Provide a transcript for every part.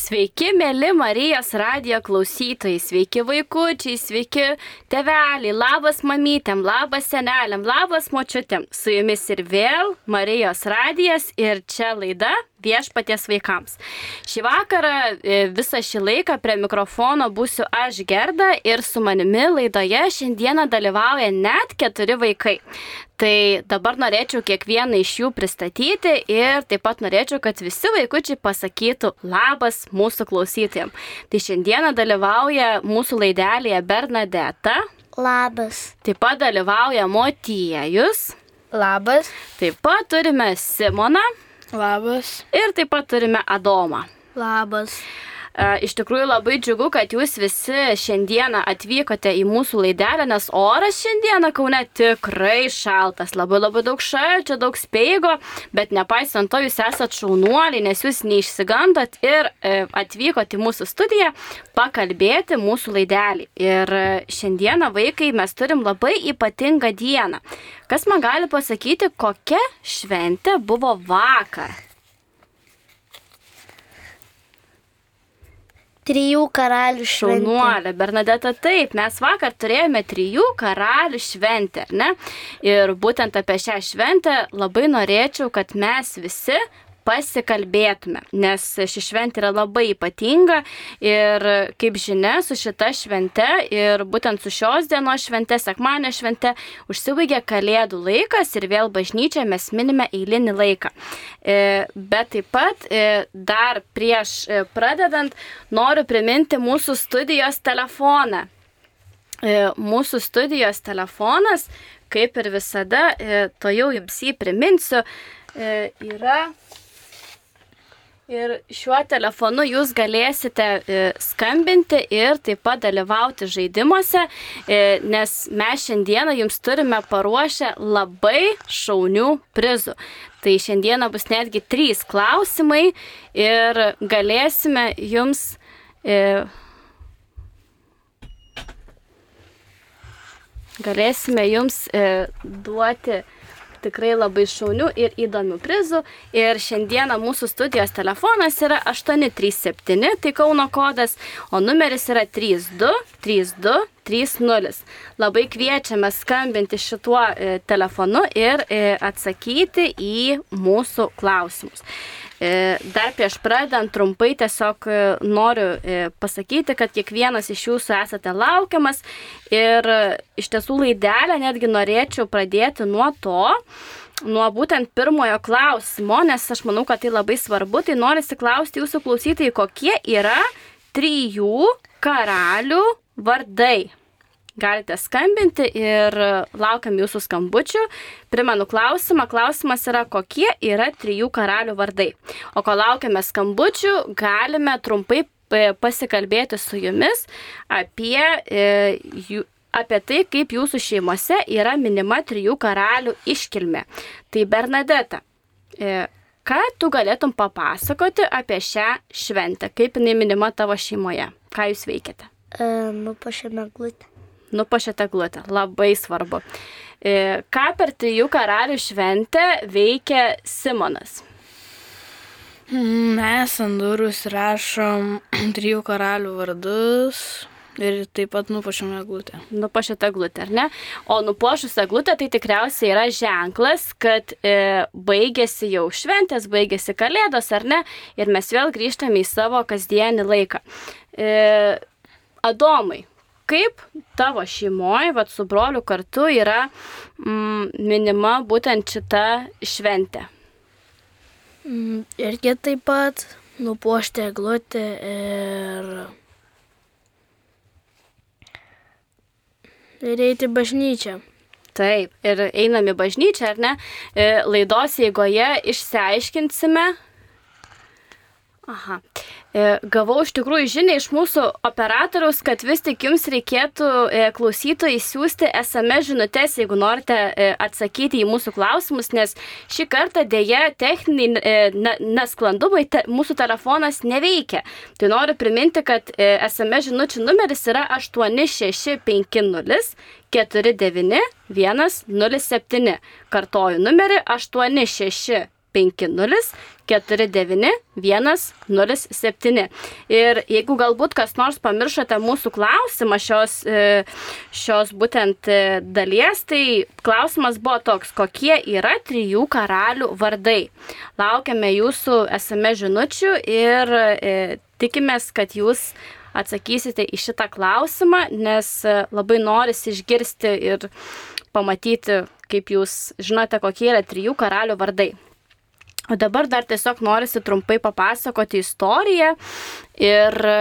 Sveiki, mėly Marijos radijo klausytojai, sveiki vaikučiai, sveiki teveliai, labas mamytėm, labas seneliam, labas močiutėm. Su jumis ir vėl Marijos radijas ir čia laida viešpaties vaikams. Šį vakarą e, visą šį laiką prie mikrofono būsiu aš Gerda ir su manimi laidoje šiandieną dalyvauja net keturi vaikai. Tai dabar norėčiau kiekvieną iš jų pristatyti ir taip pat norėčiau, kad visi vaikučiai pasakytų labas mūsų klausytėm. Tai šiandieną dalyvauja mūsų laidelėje Bernadeta. Labas. Taip pat dalyvauja Motiejus. Labas. Taip pat turime Simoną. Labas. Ir taip pat turime Adomą. Labas. E, iš tikrųjų labai džiugu, kad jūs visi šiandieną atvykote į mūsų laidelę, nes oras šiandieną Kaune tikrai šaltas, labai labai daug šalčio, daug speigo, bet nepaisant to jūs esate šaunuoliai, nes jūs neišsigandot ir e, atvykote į mūsų studiją pakalbėti mūsų laidelį. Ir e, šiandieną vaikai mes turim labai ypatingą dieną. Kas man gali pasakyti, kokia šventė buvo vakar? Trijų karalių šventė. Šaunuolė, Bernadeta, taip, mes vakar turėjome trijų karalių šventę, ne? Ir būtent apie šią šventę labai norėčiau, kad mes visi pasikalbėtume, nes ši šventė yra labai ypatinga ir kaip žinia, su šita švente ir būtent su šios dienos švente, sekmanio švente, užsibaigė kalėdų laikas ir vėl bažnyčia mes minime eilinį laiką. E, bet taip pat e, dar prieš e, pradedant noriu priminti mūsų studijos telefoną. Mūsų studijos telefonas, kaip ir visada, to jau jums jį priminsiu, yra Ir šiuo telefonu jūs galėsite e, skambinti ir taip pat dalyvauti žaidimuose, e, nes mes šiandieną jums turime paruošę labai šaunių prizų. Tai šiandieną bus netgi trys klausimai ir galėsime jums. E, galėsime jums duoti tikrai labai šaunių ir įdomių prizų. Ir šiandieną mūsų studijos telefonas yra 837, tai Kauno kodas, o numeris yra 3232 30. Labai kviečiame skambinti šituo e, telefonu ir e, atsakyti į mūsų klausimus. E, dar prieš pradant trumpai tiesiog noriu pasakyti, kad kiekvienas iš jūsų esate laukiamas ir iš tiesų laidelę netgi norėčiau pradėti nuo to, nuo būtent pirmojo klausimo, nes aš manau, kad tai labai svarbu, tai noriu įsiklausti jūsų klausytojai, kokie yra trijų karalių vardai. Galite skambinti ir laukiam jūsų skambučių. Primenu klausimą. Klausimas yra, kokie yra trijų karalių vardai. O kol laukiame skambučių, galime trumpai e, pasikalbėti su jumis apie, e, apie tai, kaip jūsų šeimose yra minima trijų karalių iškilmė. Tai Bernadeta, e, ką tu galėtum papasakoti apie šią šventę, kaip jinai minima tavo šeimoje, ką jūs veikiate? E, Nupašėme glutę nupašėte glutę. Labai svarbu. E, ką per trijų karalių šventę veikia Simonas? Mes ant durų rašom trijų karalių vardus. Ir taip pat nupuošiame glutę. Nupuošiate glutę, ar ne? O nupuošus glutę tai tikriausiai yra ženklas, kad e, baigėsi jau šventės, baigėsi kalėdos, ar ne? Ir mes vėl grįžtame į savo kasdienį laiką. E, Adomai, kaip tavo šeimoje, vad su broliu kartu yra mm, minima būtent šita šventė? Mm, irgi taip pat nupuošti eglutę ir... Ir eiti bažnyčią. Taip, ir einam į bažnyčią, ar ne? E, laidos eigoje išsiaiškinsime. Aha. E, gavau iš tikrųjų žinę iš mūsų operatoriaus, kad vis tik jums reikėtų e, klausytojai siūsti SMS žinutės, jeigu norite e, atsakyti į mūsų klausimus, nes šį kartą dėja techniniai nesklandumai te, mūsų telefonas neveikia. Tai noriu priminti, kad SMS žinučių numeris yra 8650 49 107. Kartoju numerį 8650 50 49 107. Ir jeigu galbūt kas nors pamiršote mūsų klausimą šios, e, šios būtent e, dalies, tai klausimas buvo toks, kokie yra trijų karalių vardai. Laukiame jūsų esame žinučių ir e, tikimės, kad jūs atsakysite į šitą klausimą, nes labai norisi išgirsti ir pamatyti, kaip jūs žinote, kokie yra trijų karalių vardai. O dabar dar tiesiog norisi trumpai papasakoti istoriją ir e,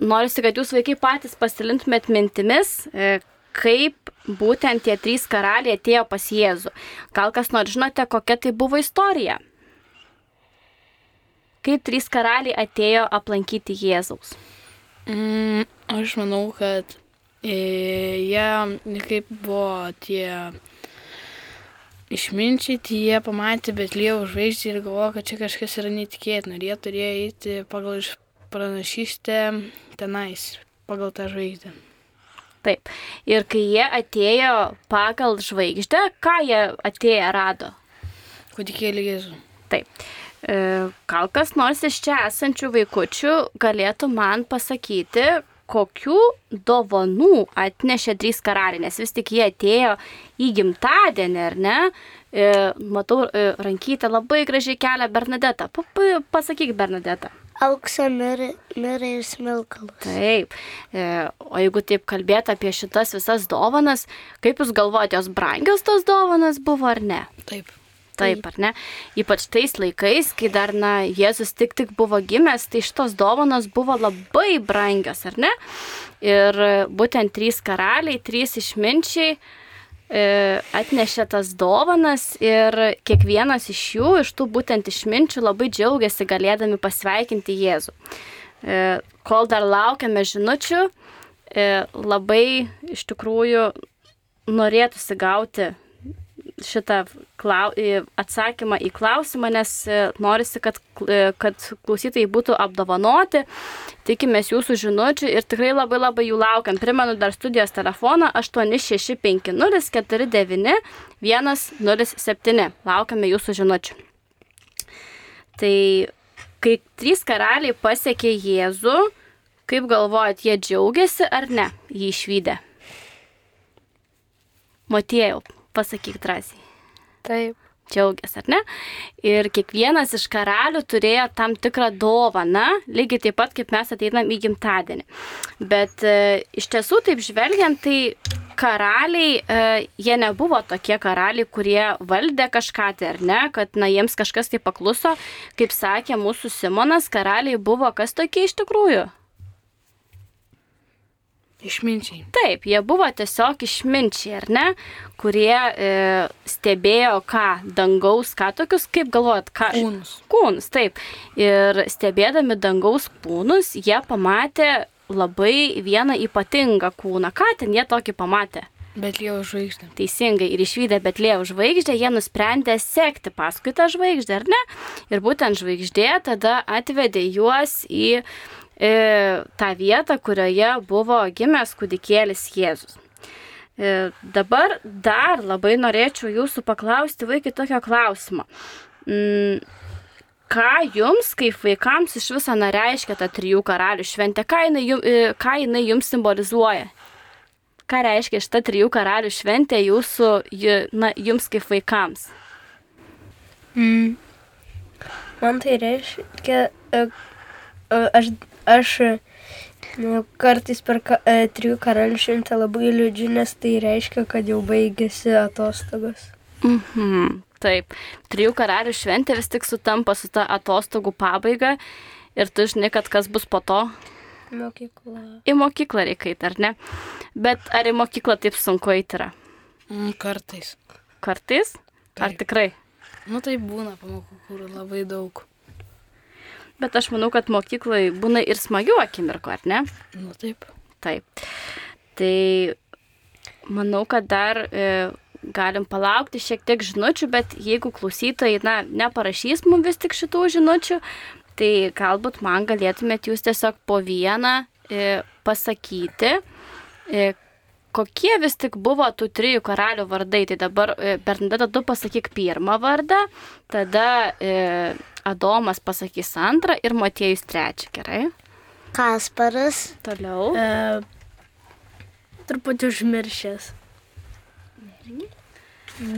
norisi, kad jūs vaikai patys pasilintumėt mintimis, e, kaip būtent tie trys karaliai atėjo pas Jėzų. Gal kas nors žinote, kokia tai buvo istorija? Kaip trys karaliai atėjo aplankyti Jėzaus? Mm, aš manau, kad e, jie kaip buvo tie išminčiai, tai jie pamatė Betlėjo žvaigždį ir galvojo, kad čia kažkas yra netikėtina. Ir jie turėjo eiti pagal pranašystę tenais, pagal tą žvaigždę. Taip. Ir kai jie atėjo pagal žvaigždę, ką jie atėjo rado? Kūdikėlį Jėzų. Taip. E, gal kas nors iš čia esančių vaikučių galėtų man pasakyti, kokių dovanų atnešė trys karaliai, nes vis tik jie atėjo į gimtadienį, ar ne? E, matau, e, rankytę labai gražiai kelia Bernadeta. Pasakyk, Bernadeta. Auksą, mirą ir smilkalus. Taip. E, o jeigu taip kalbėt apie šitas visas dovanas, kaip Jūs galvojate, jos brangios tos dovanas buvo ar ne? Taip. Taip, ar ne? Ypač tais laikais, kai dar, na, Jėzus tik tik buvo gimęs, tai šitos dovanos buvo labai brangios, ar ne? Ir būtent trys karaliai, trys išminčiai e, atnešė tas dovanas ir kiekvienas iš jų, iš tų būtent išminčių, labai džiaugiasi galėdami pasveikinti Jėzų. E, kol dar laukiame žinučių, e, labai iš tikrųjų norėtųsi gauti šitą klau, atsakymą į klausimą, nes e, norisi, kad, e, kad klausytojai būtų apdovanoti. Tikimės jūsų žinučių ir tikrai labai labai jų laukiam. Primenu dar studijos telefoną 865049 Laukiame jūsų žinučių. Tai kai trys karaliai pasiekė Jėzų, kaip galvojat, jie džiaugiasi ar ne jį išvykę? Motėjau, Pasakyk drąsiai. Taip. Džiaugiasi, ar ne? Ir kiekvienas iš karalių turėjo tam tikrą dovaną, lygiai taip pat kaip mes ateinam į gimtadienį. Bet e, iš tiesų, taip žvelgiant, tai karaliai, e, jie nebuvo tokie karaliai, kurie valdė kažką tai, ar ne, kad, na, jiems kažkas tai pakluso. Kaip sakė mūsų Simonas, karaliai buvo kas tokie iš tikrųjų? Išminčiai. Taip, jie buvo tiesiog išminčiai, ar ne, kurie e, stebėjo ką, dangaus, ką tokius, kaip galvojat, ką. Kūnus. Kūnus, taip. Ir stebėdami dangaus kūnus, jie pamatė labai vieną ypatingą kūną. Ką ten jie tokį pamatė? Betlėjo žvaigždė. Teisingai, ir išvykę Betlėjo žvaigždę, jie nusprendė sekti paskui tą žvaigždę, ar ne? Ir būtent žvaigždė tada atvedė juos į tą vietą, kurioje buvo gimęs kūdikėlis Jėzus. E, dabar dar labai norėčiau jūsų paklausti vaikai tokio klausimo. Mm, ką jums, kaip vaikams, iš viso nereiškia ta trijų karalių šventė? Ką jinai, jum, e, ką jinai jums simbolizuoja? Ką reiškia šita trijų karalių šventė jūsų, na, jums kaip vaikams? Mm. Man tai reiškia, e, aš aš nu, kartais per ka, e, trijų karalių šventę labai liūdžiu, nes tai reiškia, kad jau baigėsi atostogos. Mhm, taip, trijų karalių šventė vis tik sutampa su ta atostogų pabaiga ir tu žinai, kad kas bus po to. Mokykla. Į mokyklą reikia ar ne? Bet ar į mokyklą taip sunku eiti yra? Mm, kartais. Kartais? Ar Taip. tikrai? Nu tai būna pamokų, kur labai daug. Bet aš manau, kad mokyklai būna ir smagių akimirkų, ar ne? Nu taip. Taip. Tai manau, kad dar e, galim palaukti šiek tiek žinučių, bet jeigu klausytojai, na, neparašys mums vis tik šitų žinučių, tai galbūt man galėtumėt jūs tiesiog po vieną e, pasakyti, e, kokie vis tik buvo tų trijų karalių vardai? Tai dabar, e, Bernadeta, tu pasakyk pirmą vardą, tada e, Adomas pasakys antrą ir Motiejus trečią, gerai? Kasparas, Toliau. E, truputį užmiršęs.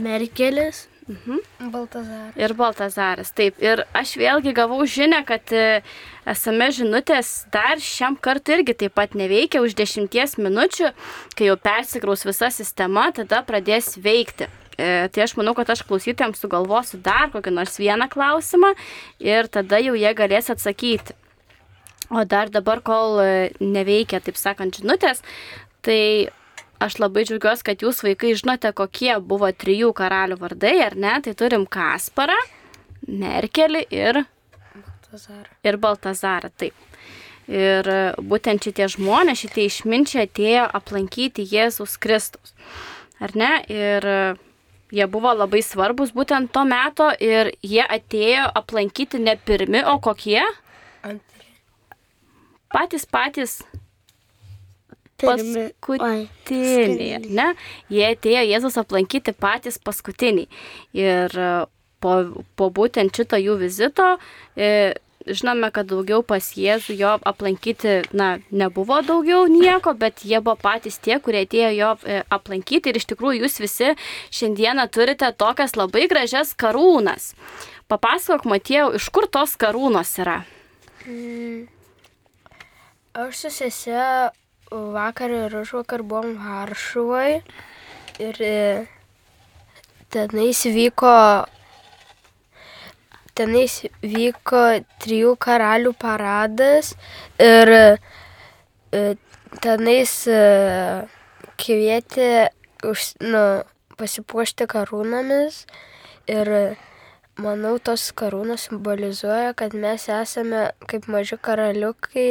Merkelis. Baltazaras. Ir Baltazaras, taip. Ir aš vėlgi gavau žinę, kad e, esame žinutės dar šiam kartui irgi taip pat neveikia už dešimties minučių, kai jau persikraus visa sistema, tada pradės veikti. E, tai aš manau, kad aš klausytėms sugalvosiu dar kokį nors vieną klausimą ir tada jau jie galės atsakyti. O dar dabar, kol e, neveikia, taip sakant, žinutės, tai aš labai džiaugiuosi, kad jūs vaikai žinote, kokie buvo trijų karalių vardai, ar ne? Tai turim Kasparą, Merkelį ir, Baltazarą. ir Baltazarą. Taip. Ir būtent šitie žmonės, šitie išminčiai atėjo aplankyti Jėzus Kristus. Ar ne? Ir jie buvo labai svarbus būtent to meto ir jie atėjo aplankyti ne pirmi, o kokie? Antri. Patys patys. Paskutiniai, ne? Jie atėjo Jėzus aplankyti patys paskutiniai. Ir e, po, po būtent šito jų vizito, e, žinome, kad daugiau pas Jėzų jo aplankyti, na, nebuvo daugiau nieko, bet jie buvo patys tie, kurie atėjo jo e, aplankyti. Ir iš tikrųjų jūs visi šiandieną turite tokias labai gražias karūnas. Papasakok, Matėjau, iš kur tos karūnos yra? Aš su sese vakar ir už vakar buvom Varšuvoje ir e, tenais vyko, tenais vyko trijų karalių paradas ir e, tenais e, kvietė už, nu, pasipuošti karūnomis ir manau, tos karūnos simbolizuoja, kad mes esame kaip maži karaliukai,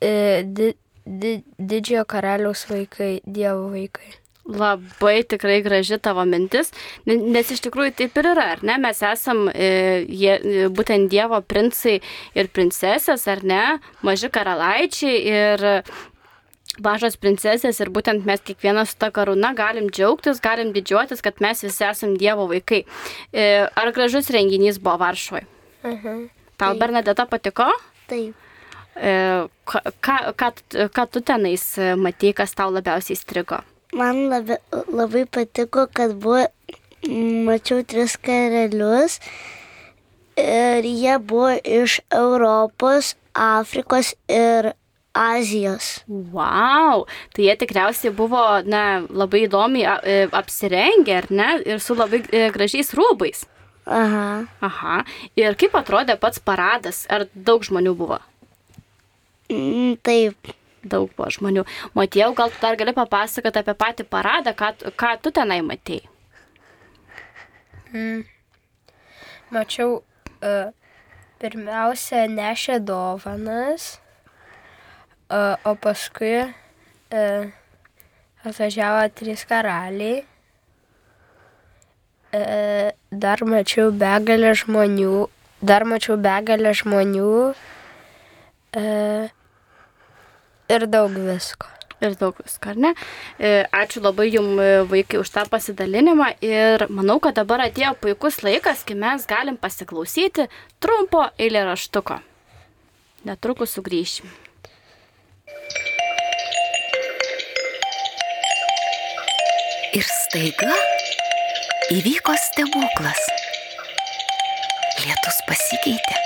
e, di, di, didžiojo karaliaus vaikai, dievo vaikai. Labai tikrai graži tavo mintis, ne- nes iš tikrųjų taip ir yra, ar ne? Mes esam e, jie, e, būtent Dievo princai ir princesės, ar ne? Maži karalaičiai ir mažos princesės ir būtent mes kiekvienas su ta karūna galim džiaugtis, galim didžiuotis, kad mes visi esam Dievo vaikai. E, ar gražus renginys buvo Varšuvoje? Mhm. Tau Bernadeta patiko? Taip. E, ką, ką, ką, tu- ką tu tenais e, matei, kas tau labiausiai strigo? Man labai, labai patiko, kad buvo, mačiau tris karalius ir jie buvo iš Europos, Afrikos ir Azijos. Wow, tai jie tikriausiai buvo na, labai įdomiai e, apsirengę, ar ne, ir su labai e, gražiais rūbais. Aha. Aha, ir kaip atrodė pats paradas, ar daug žmonių buvo? Mm, Taip. Daug buvo žmonių. Matėjau, gal tu dar gali papasakoti apie patį paradą, ką, ką tu tenai matėjai? Mačiau, e, pirmiausia, nešė dovanas, e, o paskui e, atvažiavo trys karaliai. E, Dar mačiau begalę žmonių, dar mačiau begalę žmonių e, ir daug visko. Ir daug visko, ar ne? E, Ačiū labai jums vaikai už tą pasidalinimą ir manau, kad dabar atėjo puikus laikas, kai mes galim pasiklausyti trumpo eilėraštuko. Netrukus sugrįšim. Ir staiga įvyko stebuklas. Lietus pasikeitė,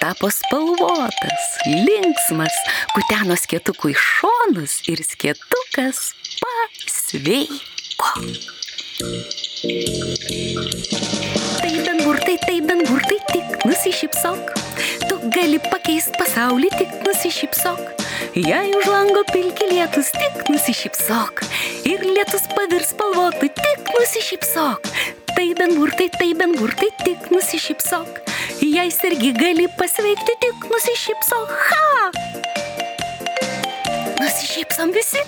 tapo spalvotas, linksmas, kuteno skėtukų į šonus ir skėtukas pasveiko. Tai bent burtai, tai bent burtai, tik nusišypsok. Tu gali pakeisti pasaulį, tik nusišypsok. Jei už lango pilki lietus, tik nusišypsok. Ir lietus pavirs spalvotų, tik nusišypsok. Tai bent burtai, tai bent burtai, tik nusišypsok. Jei sergi gali pasveikti, tik nusišypsok. Ha! Nusišypsom visi.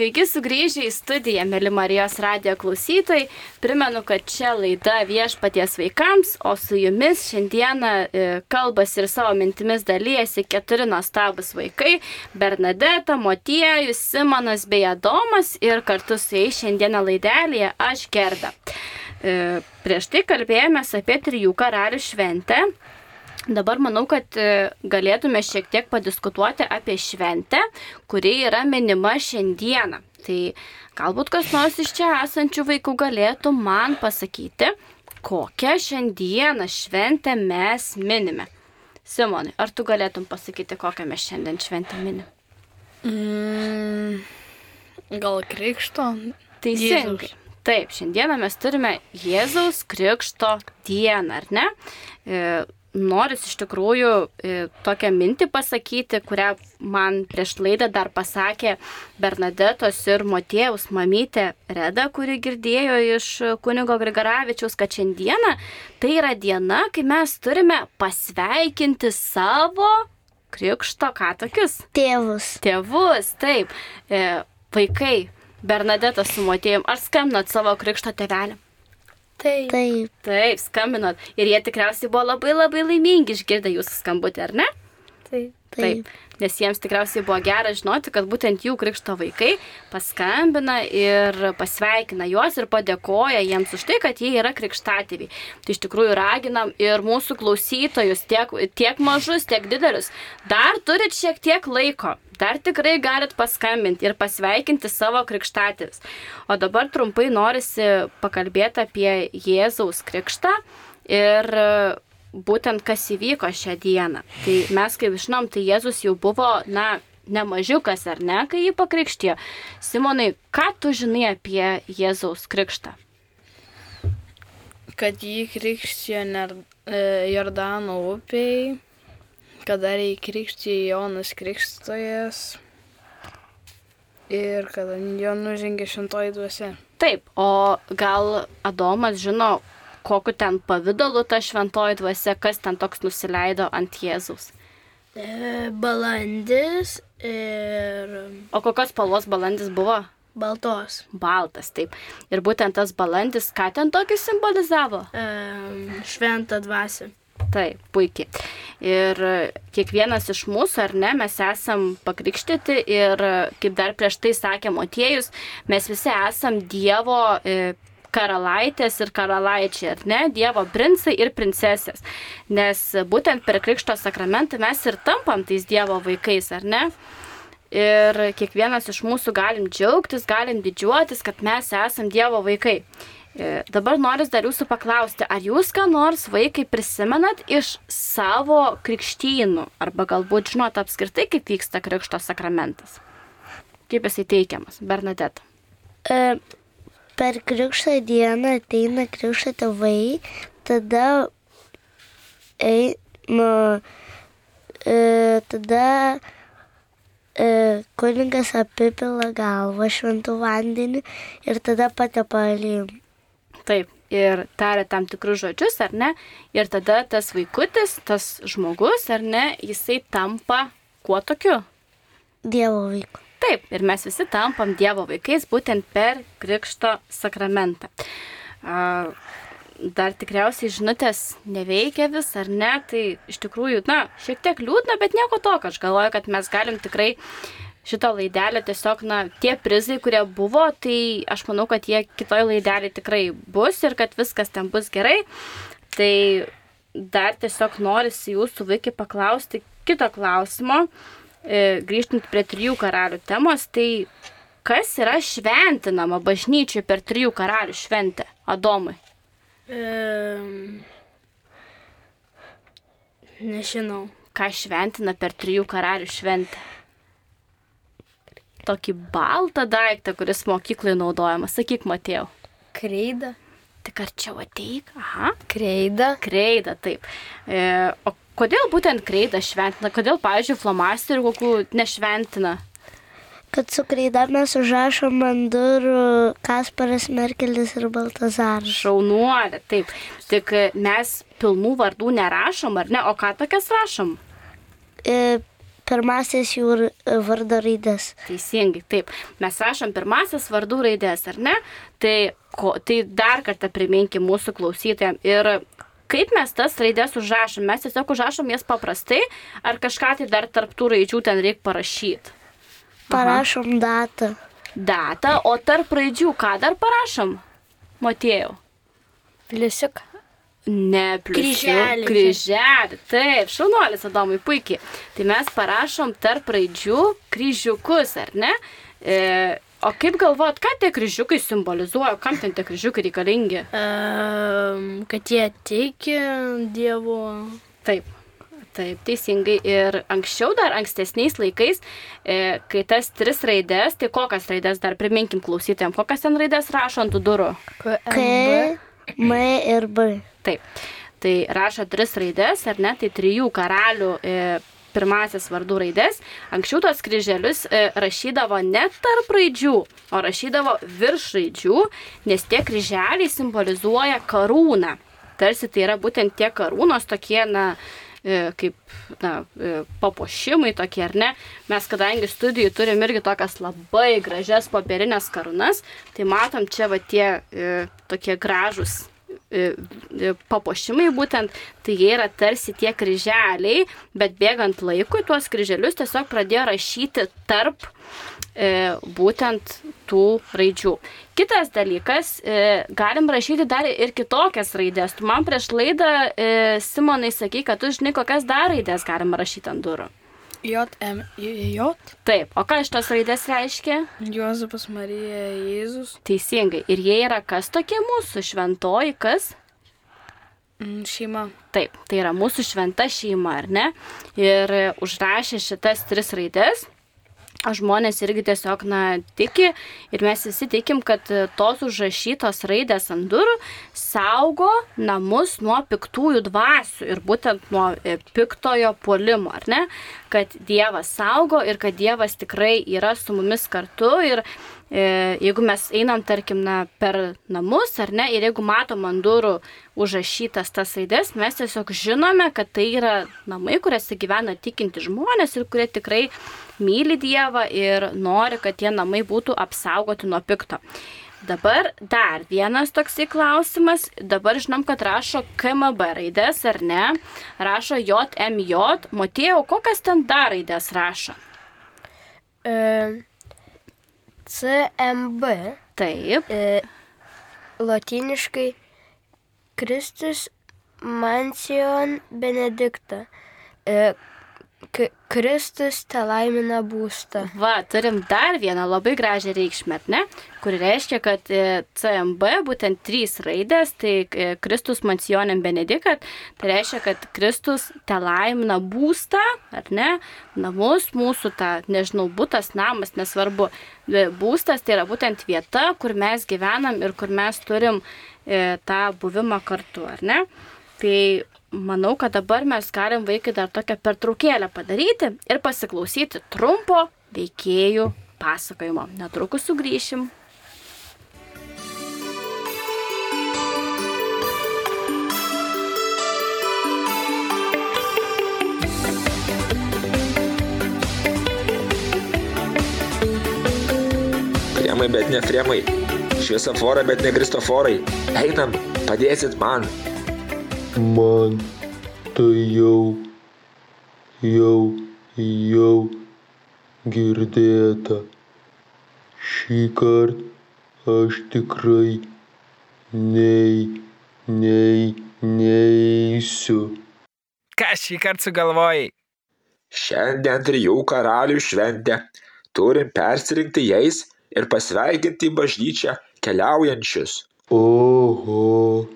Sveiki sugrįžę į studiją, mėly Marijos radijo klausytojai. Primenu, kad čia laida viešpaties vaikams, o su jumis šiandieną e, kalbas ir savo mintimis dalyjasi keturi nuostabus vaikai - Bernadeta, Motiejus, Simonas bei Adomas ir kartu su jais šiandieną laidelėje aš Gerda. E, prieš tai kalbėjome apie trijų karalių šventę. Dabar manau, kad e, galėtume šiek tiek padiskutuoti apie šventę, kuri yra minima šiandieną. Tai galbūt kas nors iš čia esančių vaikų galėtų man pasakyti, kokią šiandieną šventę mes minime. Simonai, ar tu galėtum pasakyti, kokią mes šiandien šventę minim? Mm, gal krikšto? Teisingai. Taip, šiandieną mes turime Jėzaus Krikšto dieną, ar ne? Noris iš tikrųjų e, tokią mintį pasakyti, kurią man prieš laidą dar pasakė Bernadetos ir Motėjaus mamytė Reda, kuri girdėjo iš kunigo Grigaravičiaus, kad šiandieną tai yra diena, kai mes turime pasveikinti savo krikšto ką tokius Tėvus. tėvus, taip, e, vaikai, Bernadeta su Motėjum, ar skambinat savo krikšto tėvelį? Taip. Taip. Taip, skambinot. Ir jie tikriausiai buvo labai labai laimingi išgirdę jūsų skambutį, ar ne? Taip. Taip. Nes jiems tikriausiai buvo gera žinoti, kad būtent jų krikšto vaikai paskambina ir pasveikina juos ir padėkoja jiems už tai, kad jie yra krikštatėviai. Tai iš tikrųjų raginam ir mūsų klausytojus, tiek, tiek mažus, tiek didelius. Dar turit šiek tiek laiko. Dar tikrai galit paskambinti ir pasveikinti savo krikštatėvis. O dabar trumpai norisi pakalbėti apie Jėzaus krikštą ir būtent kas įvyko šią dieną. Tai mes, kaip žinom, tai Jėzus jau buvo, na, nemažiukas ar ne, kai jį pakrikštijo. Simonai, ką tu žinai apie Jėzaus krikštą? Kad jį krikštijo Ner- e, Jordano upėjai, kad dar jį krikštijo Jonas Krikštojas ir kad ant jo nužengė šventoji dvasia. Taip, o gal Adomas žino, kokiu ten pavydalu ta šventoji dvasia, kas ten toks nusileido ant Jėzaus. E, balandis ir O kokios spalvos balandis buvo? baltos. Baltas, taip. Ir būtent tas balandis, ką ten tokį simbolizavo? E, šventą dvasę. Taip, puikiai. Ir kiekvienas iš mūsų, ar ne, mes esam pakrikštyti ir, kaip dar prieš tai sakė Motiejus, mes visi esam Dievo e, karalaitės ir karalaičiai, ar ne, Dievo princai ir princesės. Nes būtent per Krikšto sakramentą mes ir tampam tais Dievo vaikais, ar ne? Ir kiekvienas iš mūsų galim džiaugtis, galim didžiuotis, kad mes esam Dievo vaikai. E, Dabar noriu dar jūsų paklausti, ar jūs ką nors vaikai prisimenat iš savo krikštynų, arba galbūt žinot apskritai, kaip vyksta krikšto sakramentas? Kaip jisai teikiamas, Bernadette? E, per krikšto dieną ateina krikšto tėvai, tada eina, e, tada e, kuningas apipila galvą šventų vandenį ir tada patepa alim. Taip, ir taria tam tikrus žodžius, ar ne? Ir tada tas vaikutis, tas žmogus, ar ne, jisai tampa kuo tokiu? Dievo vaikų. Taip, ir mes visi tampam Dievo vaikais būtent per Krikšto sakramentą. Dar tikriausiai žinutės neveikia vis, ar ne? Tai iš tikrųjų, na, šiek tiek liūdna, bet nieko tokio. Aš galvoju, kad mes galim tikrai šitą laidelę tiesiog, na, tie prizai, kurie buvo, tai aš manau, kad jie kitoj laidelė tikrai bus ir kad viskas ten bus gerai. Tai dar tiesiog norisi jūsų vaikai paklausti kito klausimo, e, grįžtant prie trijų karalių temos, tai kas yra šventinama bažnyčiai per trijų karalių šventę? Adomai. E, nežinau. Ką šventina per trijų karalių šventę? Tokį baltą daiktą, kuris mokyklai naudojamas. Sakyk, Matėjau. Kreida. Tik arčiau ateik. Aha. Kreida. Kreida, taip. E, o kodėl būtent kreida šventina? Kodėl, pavyzdžiui, flomasterių kokių nešventina? Kad su kreida mes užrašom ant durų Kasparas Merkelis ir Baltazaras. Šaunuolė, taip. Tik mes pilnų vardų nerašom, ar ne? O ką tokias rašom? E, pirmasis jų vardo raidės. Teisingai, taip. Mes rašom pirmasis vardų raidės, ar ne? Tai, ko, tai dar kartą priminkim mūsų klausytojams. Ir kaip mes tas raidės užrašom? Mes tiesiog užrašom jas paprastai, ar kažką tai dar tarptų raidžių ten reikia parašyti? Parašom datą. Datą, o tarp raidžių ką dar parašom? Motėjau. Pliusiuk. Ne. Kryželį. Kryželį. Taip, šaunuolis Adomai, puikiai. Tai mes parašom tarp raidžių kryžiukus, ar ne? E, o kaip galvojat, ką tie kryžiukai simbolizuoja, kam ten tie kryžiukai reikalingi? Um, kad jie tiki Dievu. Taip. Taip, teisingai. Ir anksčiau, dar ankstesniais laikais, e, kai tas tris raidės, tai kokias raidės dar priminkim klausytėm, kokias ten raidės rašo ant durų? K, M ir B. Taip. Tai rašo tris raidės, ar ne? Tai trijų karalių e, pirmasis vardų raidės. Anksčiau tos kryželius e, rašydavo ne tarp raidžių, o rašydavo virš raidžių, nes tie kryželiai simbolizuoja karūną. Tarsi tai yra būtent tie karūnos tokie, na, e, kaip na, e, papuošimai tokie, ar ne? Mes kadangi studijų turim irgi tokias labai gražias popierinės karūnas, tai matom čia va tie e, tokie gražus papuošimai būtent, tai jie yra tarsi tie kryželiai, bet bėgant laikui tuos kryželius tiesiog pradėjo rašyti tarp e, būtent tų raidžių. Kitas dalykas, e, galim rašyti dar ir kitokias raidės. Tu man prieš laidą, e, Simonai, sakai, kad tu žinai, kokias dar raidės galim rašyti ant durų. J, M, J, Taip, o ką šitos raidės reiškia? Juozapas Marija Jėzus, Teisingai. Ir jie yra kas tokie mūsų šventoji, kas? mm, šeima. Taip, tai yra mūsų šventa šeima, ar ne? Ir užrašė šitas tris raidės. Žmonės irgi tiesiog, na, tiki ir mes visi tikim, kad tos užrašytos raidės ant durų saugo namus nuo piktųjų dvasių ir būtent nuo e, piktojo puolimo, ar ne? Kad Dievas saugo ir kad Dievas tikrai yra su mumis kartu ir e, jeigu mes einam, tarkim, na, per namus, ar ne, ir jeigu matom ant durų užrašytas tas raidės, mes tiesiog žinome, kad tai yra namai, kuriuose gyvena tikinti žmonės ir kurie tikrai myli Dievą ir nori, kad tie namai būtų apsaugoti nuo pikto. Dabar dar vienas toksai klausimas. Dabar žinom, kad rašo KMB raidės, ar ne? Rašo JMJ. Motėjau, kokias ten dar raidės rašo? E, CMB. Taip. E, Latiniškai Kristus Mansion Benedicta. E, Kristus te laimina būstą. Va, turim dar vieną labai gražią reikšmę, ne? Kuri reiškia, kad e, CMB, būtent trys raidės, tai e, Kristus Mansionem Benedikat, tai reiškia, kad Kristus te laimina būstą, ar ne? Namus mūsų, tą, nežinau, būtas, namas, nesvarbu. E, Būstas tai yra būtent vieta, kur mes gyvenam ir kur mes turim tą buvimą kartu, ar ne? Tai manau, kad dabar mes galim vaikai dar tokią pertraukėlę padaryti ir pasiklausyti trumpo veikėjų pasakojimo. Netrukus sugrįšim. Kremai, bet ne kremai. Šviesoforai, bet ne kristoforai. Einam, padėsit man. Man tai jau, jau, jau girdėta. Šį kartą aš tikrai nei, nei, neįsiu. Ką šį kartą sugalvojai? Šiandien trijų karalių šventė. Turim persirinkti jais ir pasveikinti į bažnyčią keliaujančius. Oho,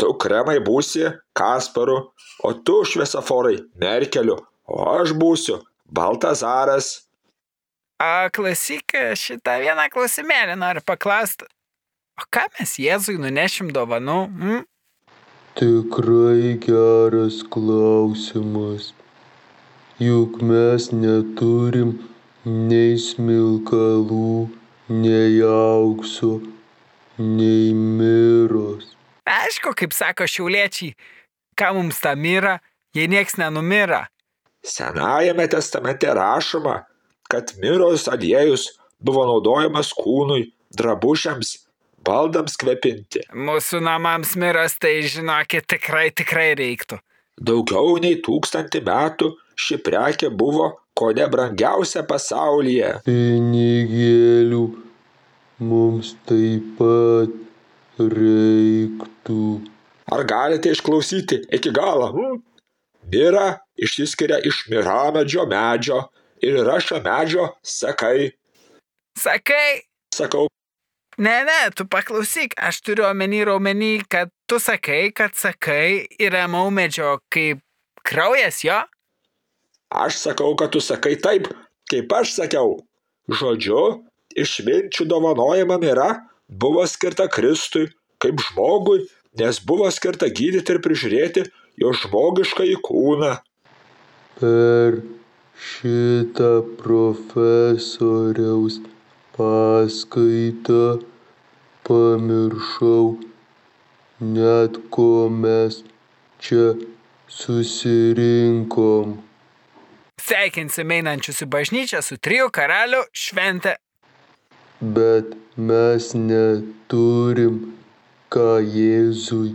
Tu kremai būsi Kasparu, o tu šviesoforai Merkeliu, o aš būsiu Baltazaras. A, klausyk, šitą vieną klausimėlį noriu paklausti. O ką mes Jėzui nunešim dovanų? Mm? tikrai geras klausimas. Juk mes neturim nei smilkalų, nei aukso, nei miros. Aišku, kaip sako šiauliečiai, ką mums ta myra, jei nieks nenumira. Senajame testamente rašoma, kad miros aliejus buvo naudojamas kūnui, drabužiams, baldams kvepinti. Mūsų namams miras, tai žinokit, tikrai, tikrai reiktų. Daugiau nei tūkstantį metų ši prekė buvo ko nebrangiausia pasaulyje. Pinigėlių mums taip pat reiktų. Ar galite išklausyti iki galo? Mira išsiskiria iš miramedžio medžio ir yra šio medžio sakai. Sakai, Sakau, ne, ne, tu paklausyk, aš turiu omeny raumenį, kad tu sakai, kad sakai yra maumedžio kaip kraujas jo. aš sakau, kad tu sakai taip, kaip aš sakiau. Žodžiu, išminčių dovanojama mira buvo skirta Kristui kaip žmogui, nes buvo skirta gydyti ir prižiūrėti jo žmogišką į kūną. Per šitą profesoriaus paskaitą pamiršau net ko mes čia susirinkom. Sveikinsim einančius į bažnyčią su trijų karalių šventė. Bet mes neturim ką Jėzui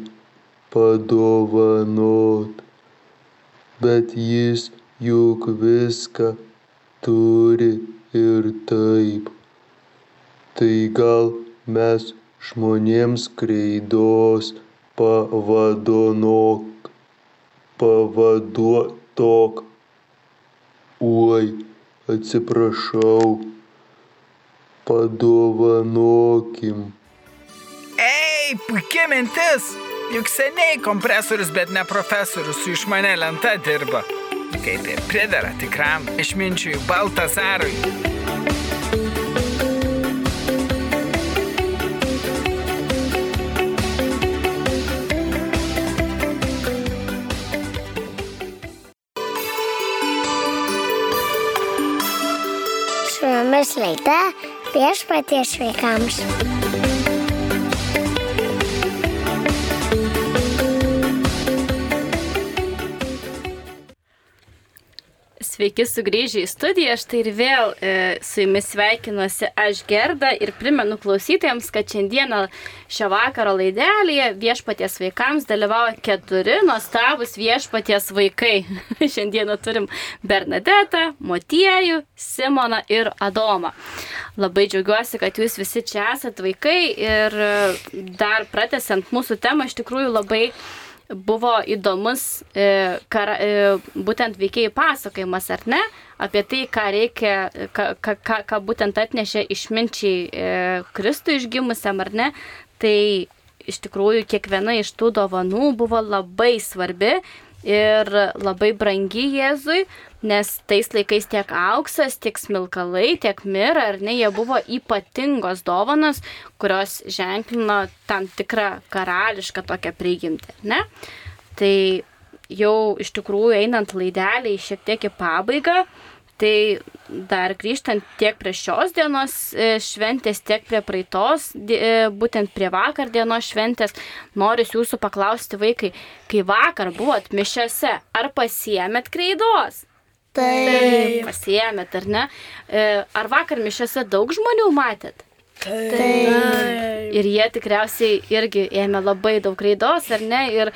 padovanot. Bet jis juk viską turi ir taip. Tai gal mes žmonėms kreidos pavadonok, pavaduotok. Oi, atsiprašau, padovanokim. Ei, puikia mintis! Juk seniai kompresorius, bet ne profesorius su išmane lenta dirba. Kaip ir pridara tikram išminčiui Baltazarui. Su jumis laida viešpaties vaikams. Sveiki sugrįžę į studiją, štai ir vėl e, su jumis sveikinuosi aš Gerda ir primenu klausytėjams, kad šiandieną šio vakaro laidelėje viešpaties vaikams dalyvauja keturi nuostabus viešpaties vaikai. šiandieną turim Bernadetą, Motiejų, Simoną ir Adomą. Labai džiaugiuosi, kad jūs visi čia esate vaikai ir e, dar pratesiant mūsų temą, iš tikrųjų labai buvo įdomus e, kara, e, būtent veikėjai pasakojimas, ar ne, apie tai, ką reikia, ką, ką, ką, būtent atnešė išminčiai e, Kristų išgimusiam, ar ne. Tai iš tikrųjų kiekviena iš tų dovanų buvo labai svarbi ir labai brangi Jėzui, nes tais laikais tiek auksas, tiek smilkalai, tiek mira, ar ne, jie buvo ypatingos dovanos, kurios ženklino tam tikrą karališką tokią prigimtį, ne? Tai jau iš tikrųjų einant laidelį šiek tiek į pabaigą, tai dar grįžtant tiek prie šios dienos e, šventės, tiek prie praeitos, e, būtent prie vakar dienos šventės, noriu jūsų paklausti vaikai, kai vakar buvot mišiose, ar pasiemėt kreidos? Taip. Pasiemėt, ar ne? E, Ar vakar mišiose daug žmonių matėt? Taip. Ir jie tikriausiai irgi ėmė labai daug raidos, ar ne? Ir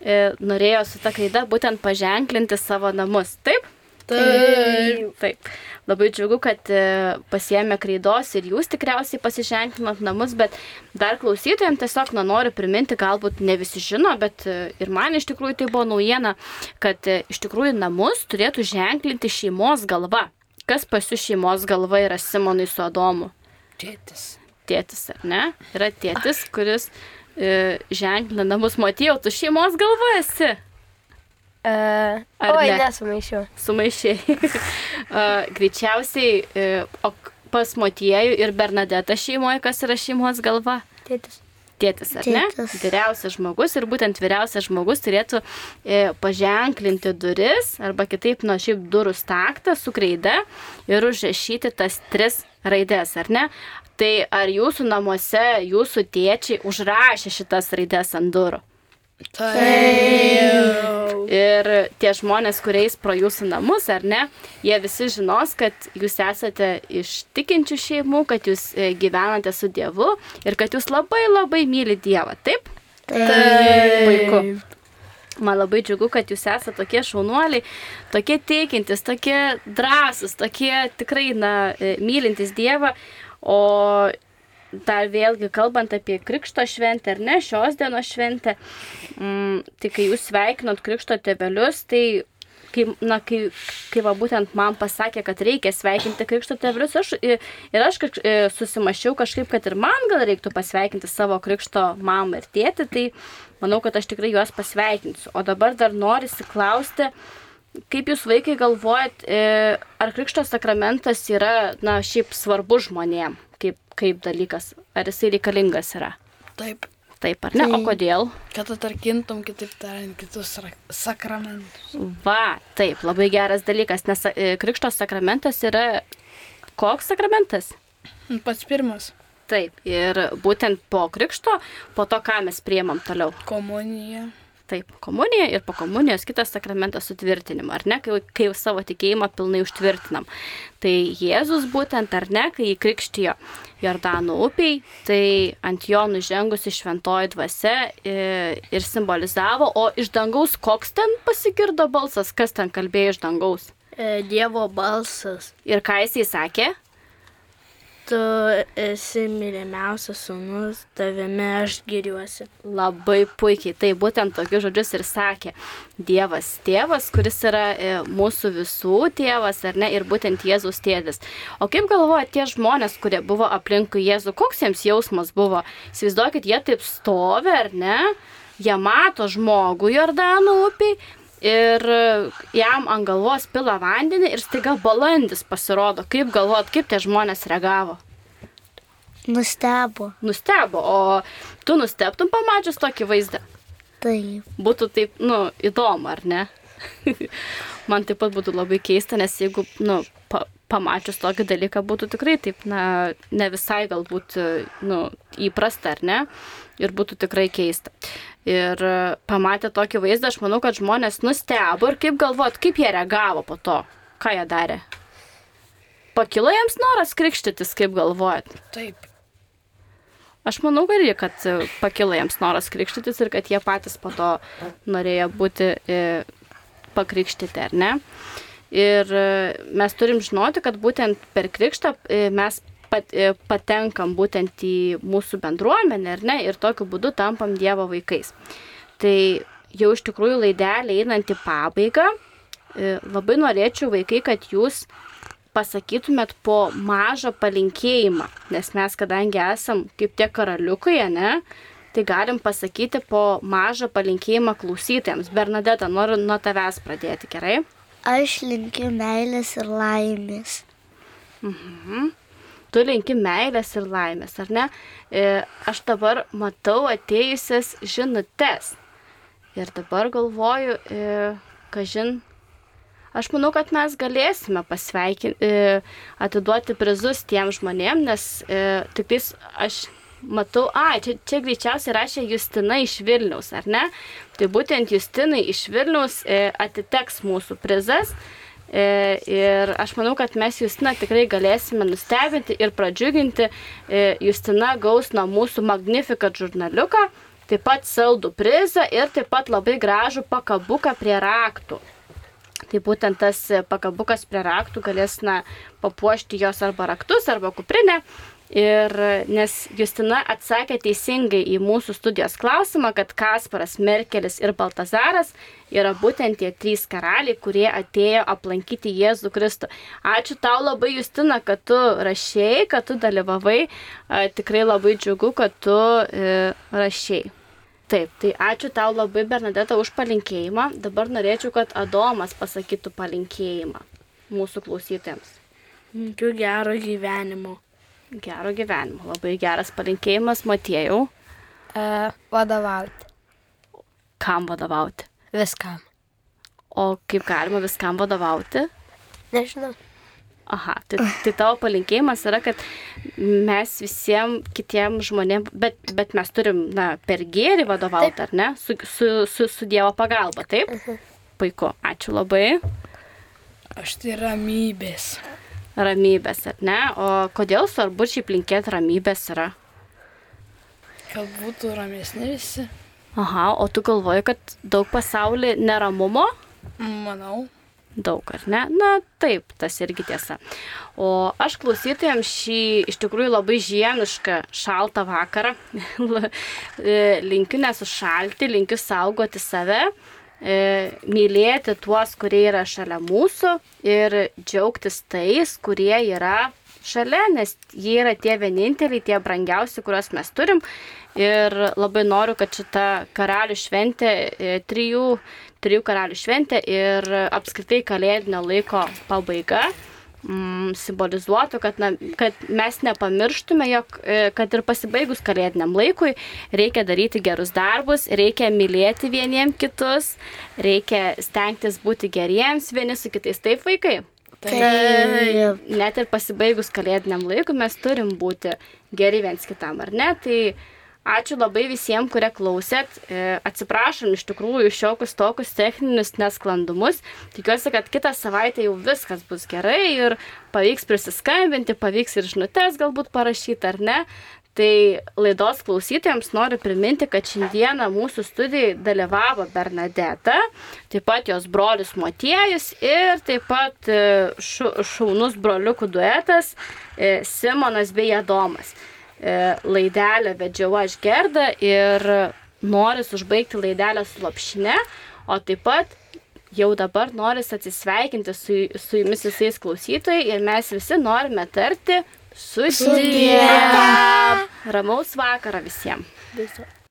e, norėjo su ta kraida būtent paženklinti savo namus. Taip? Taip. Taip. Labai džiugu, kad e, pasiemė kraidos ir jūs tikriausiai pasiženklinot namus, bet dar klausytojams tiesiog nu, noriu priminti, galbūt ne visi žino, bet e, ir man iš tikrųjų tai buvo naujiena, kad e, iš tikrųjų namus turėtų ženklinti šeimos galva. Kas pas jūs šeimos galva yra Simonui su Adomu? Tėtis. Tėtis, ar ne? Yra tėtis, kuris e, ženklina namus. Matėjau, tu šeimos galva esi. Uh, oi, ne? nesumaišiau. Sumaišiai. uh, greičiausiai uh, o pas Motiejų ir Bernadetą šeimoje, kas yra šeimos galva? Tėtis. Tėtis, ar ne? Tėtis. Vyriausias žmogus ir būtent vyriausias žmogus turėtų e, paženklinti duris arba kitaip nuo šiaip durų staktą su kreida ir užrašyti tas tris raidės, ar ne? Tai ar jūsų namuose jūsų tėčiai užrašė šitas raidės ant durų? Ir tie žmonės, kuriais pro jūsų namus, ar ne, jie visi žinos, kad jūs esate iš tikinčių šeimų, kad jūs e, gyvenate su Dievu ir kad jūs labai labai myli Dievą. Taip? Taip. Puiku. Man labai džiugu, kad jūs esate tokie šaunuoliai, tokie teikintis, tokie drąsūs, tokie tikrai, na, e, mylintis Dievą. O dar vėlgi kalbant apie Krikšto šventę ar ne, šios dienos šventę, mm, tai kai jūs sveikinot Krikšto tėvelius, tai kai, na, kai, kai va būtent man pasakė, kad reikia sveikinti Krikšto tėvelius, aš, ir aš kaž, susimašiau kažkaip, kad ir man gal reiktų pasveikinti savo Krikšto mamą ir tėtį, tai manau, kad aš tikrai juos pasveikinsiu. O dabar dar norisi klausti, kaip jūs vaikai galvojat, ar Krikšto sakramentas yra, na, šiaip svarbus žmonėm? kaip, kaip dalykas, ar jisai reikalingas yra. Taip. Taip, ar ne? Tai, o kodėl? Kad atarkintum, kitaip tariant, kitus sakramentus. Va, taip, labai geras dalykas, nes e, Krikšto sakramentas yra koks sakramentas? Pats pirmas. Taip, ir būtent po Krikšto, po to, ką mes priemam toliau. Komunija. Taip, komunija ir po komunijos kitas sakramentas sutvirtinimo, ar ne, kai, kai savo tikėjimą pilnai užtvirtinam. Tai Jėzus būtent, ar ne, kai jį krikštijo Jordano upiai, tai ant jo nužengusi šventoji dvasia ir, e, ir simbolizavo, o iš dangaus koks ten pasigirdo balsas, kas ten kalbėjo iš dangaus? E, dievo balsas. Ir ką jisai sakė? Tu esi mylimiausias sūnus, tavimi aš giriuosi. Labai puikiai, tai būtent tokius žodžius ir sakė Dievas tėvas, kuris yra e, mūsų visų tėvas, ar ne, ir būtent Jėzus tėvis. O kaip galvoja tie žmonės, kurie buvo aplinkui Jėzų, koks jiems jausmas buvo? Įsivaizduokit, jie taip stovi, ar ne? Jie mato žmogų Jordano upiai, ir jam ant galvos pila vandenį ir staiga balandis pasirodo. Kaip galvot, kaip tie žmonės reagavo? Nustebo. Nustebo, o tu nustebtum pamačius tokį vaizdą? Taip. Būtų taip, nu, įdomu, ar ne? Man taip pat būtų labai keista, nes jeigu, nu, pa, pamačius tokį dalyką būtų tikrai taip, na, ne visai galbūt, nu, įprasta, ar ne? Ir būtų tikrai keista. Ir e, pamatę tokį vaizdą, aš manau, kad žmonės nustebo ir kaip galvot, kaip jie reagavo po to, ką jie darė. Pakilo jiems noras krikštytis, kaip galvojat? Taip. Aš manau, gali, kad e, pakilo jiems noras krikštytis ir kad jie patys po to norėjo būti e, pakrikštyti, ar ne? Ir mes turim žinoti, kad būtent per krikštą mes pat, e, patenkam būtent į mūsų bendruomenę, ar ne, ir tokiu būdu tampam Dievo vaikais. Tai jau iš tikrųjų laidelė einant į pabaigą, e, labai norėčiau vaikai, kad jūs pasakytumėt po mažą palinkėjimą, nes mes kadangi esam kaip tie karaliukai, ne, tai galim pasakyti po mažą palinkėjimą klausytėms. Bernadeta, noriu nuo tavęs pradėti, gerai? Aš linkiu meilės ir laimės. Mhm tu linki meilės ir laimės, ar ne? E, aš dabar matau atėjusias žinutes. Ir dabar galvoju, e, kažin, aš manau, kad mes galėsime pasveikinti, e, atiduoti prizus tiem žmonėm, nes tik tais aš matau, a, čia, čia greičiausiai rašė Justina iš Vilniaus, ar ne? Tai būtent Justinai iš Vilniaus atiteks mūsų prizas. E, ir aš manau, kad mes Justiną tikrai galėsime nustebinti ir pradžiuginti. E, Justina gaus nuo mūsų Magnificat žurnaliuką, taip pat saldų prizą ir taip pat labai gražų pakabuką prie raktų. Tai būtent tas pakabukas prie raktų galės na, papuošti jos arba raktus, arba kuprinę. Ir nes Justina atsakė teisingai į mūsų studijos klausimą, kad Kasparas, Merkelis ir Baltazaras yra būtent tie trys karaliai, kurie atėjo aplankyti Jėzų Kristų. Ačiū tau labai, Justina, kad tu rašiai, kad tu dalyvavai. Tikrai labai džiugu, kad tu e, rašiai. Taip, tai ačiū tau labai, Bernadeta, už palinkėjimą. Dabar norėčiau, kad Adomas pasakytų palinkėjimą mūsų klausytėms. Linkiu gero gyvenimo gero gyvenimo. Labai geras palinkėjimas, Matėjau. E, vadovauti. Kam vadovauti? Viskam. O kaip galima viskam vadovauti? Nežinau. Aha, tai, tai tavo palinkėjimas yra, kad mes visiems kitiems žmonėms, bet, bet mes turim, na, per gėrį vadovauti, ar ne? Su, su, su, su Dievo pagalba, taip? Puiku, ačiū labai. Aš tai ramybės. Ramybės, ar ne? O kodėl svarbu šiaip linkėti ramybės yra? Kad būtų ramesni visi. Aha, o tu galvoji, kad daug pasaulyje neramumo? Manau. Daug, ar ne? Na, taip, tas irgi tiesa. O aš klausytojams šį iš tikrųjų labai žiemišką, šaltą vakarą e, linkiu nesušalti, linkiu saugoti save, e, mylėti tuos, kurie yra šalia mūsų ir džiaugtis tais, kurie yra šalia, nes jie yra tie vieninteliai, tie brangiausi, kuriuos mes turim. Ir labai noriu, kad šita karalių šventė, e, trijų, trijų karalių šventė ir apskritai kalėdinio laiko pabaiga mm, simbolizuotų, kad, na, kad mes nepamirštume, jog e, kad ir pasibaigus kalėdiniam laikui reikia daryti gerus darbus, reikia mylėti vieniem kitus, reikia stengtis būti geriems vieni su kitais. Taip, vaikai. Taip. Net ir pasibaigus kalėdiniam laikui mes turim būti geri viens kitam, ar ne? Tai ačiū labai visiems, kurie klausėt. E, Atsiprašom iš tikrųjų šiokius tokius techninius nesklandumus. Tikiuosi, kad kitą savaitę jau viskas bus gerai ir pavyks prisiskambinti, pavyks ir žinutės galbūt parašyti ar ne. Tai laidos klausytojams noriu priminti, kad šiandieną mūsų studijai dalyvavo Bernadeta, taip pat jos brolius Motiejus ir taip pat e, šaunus broliukų duetas e, Simonas bei Adomas. E, Laidelę vedžiau aš gerdą ir noris užbaigti laidelę su lopšinė, o taip pat jau dabar noris atsisveikinti su, su jumis visais klausytojai ir mes visi norime tarti sudie. Ramaus vakarą visiems. Karalienė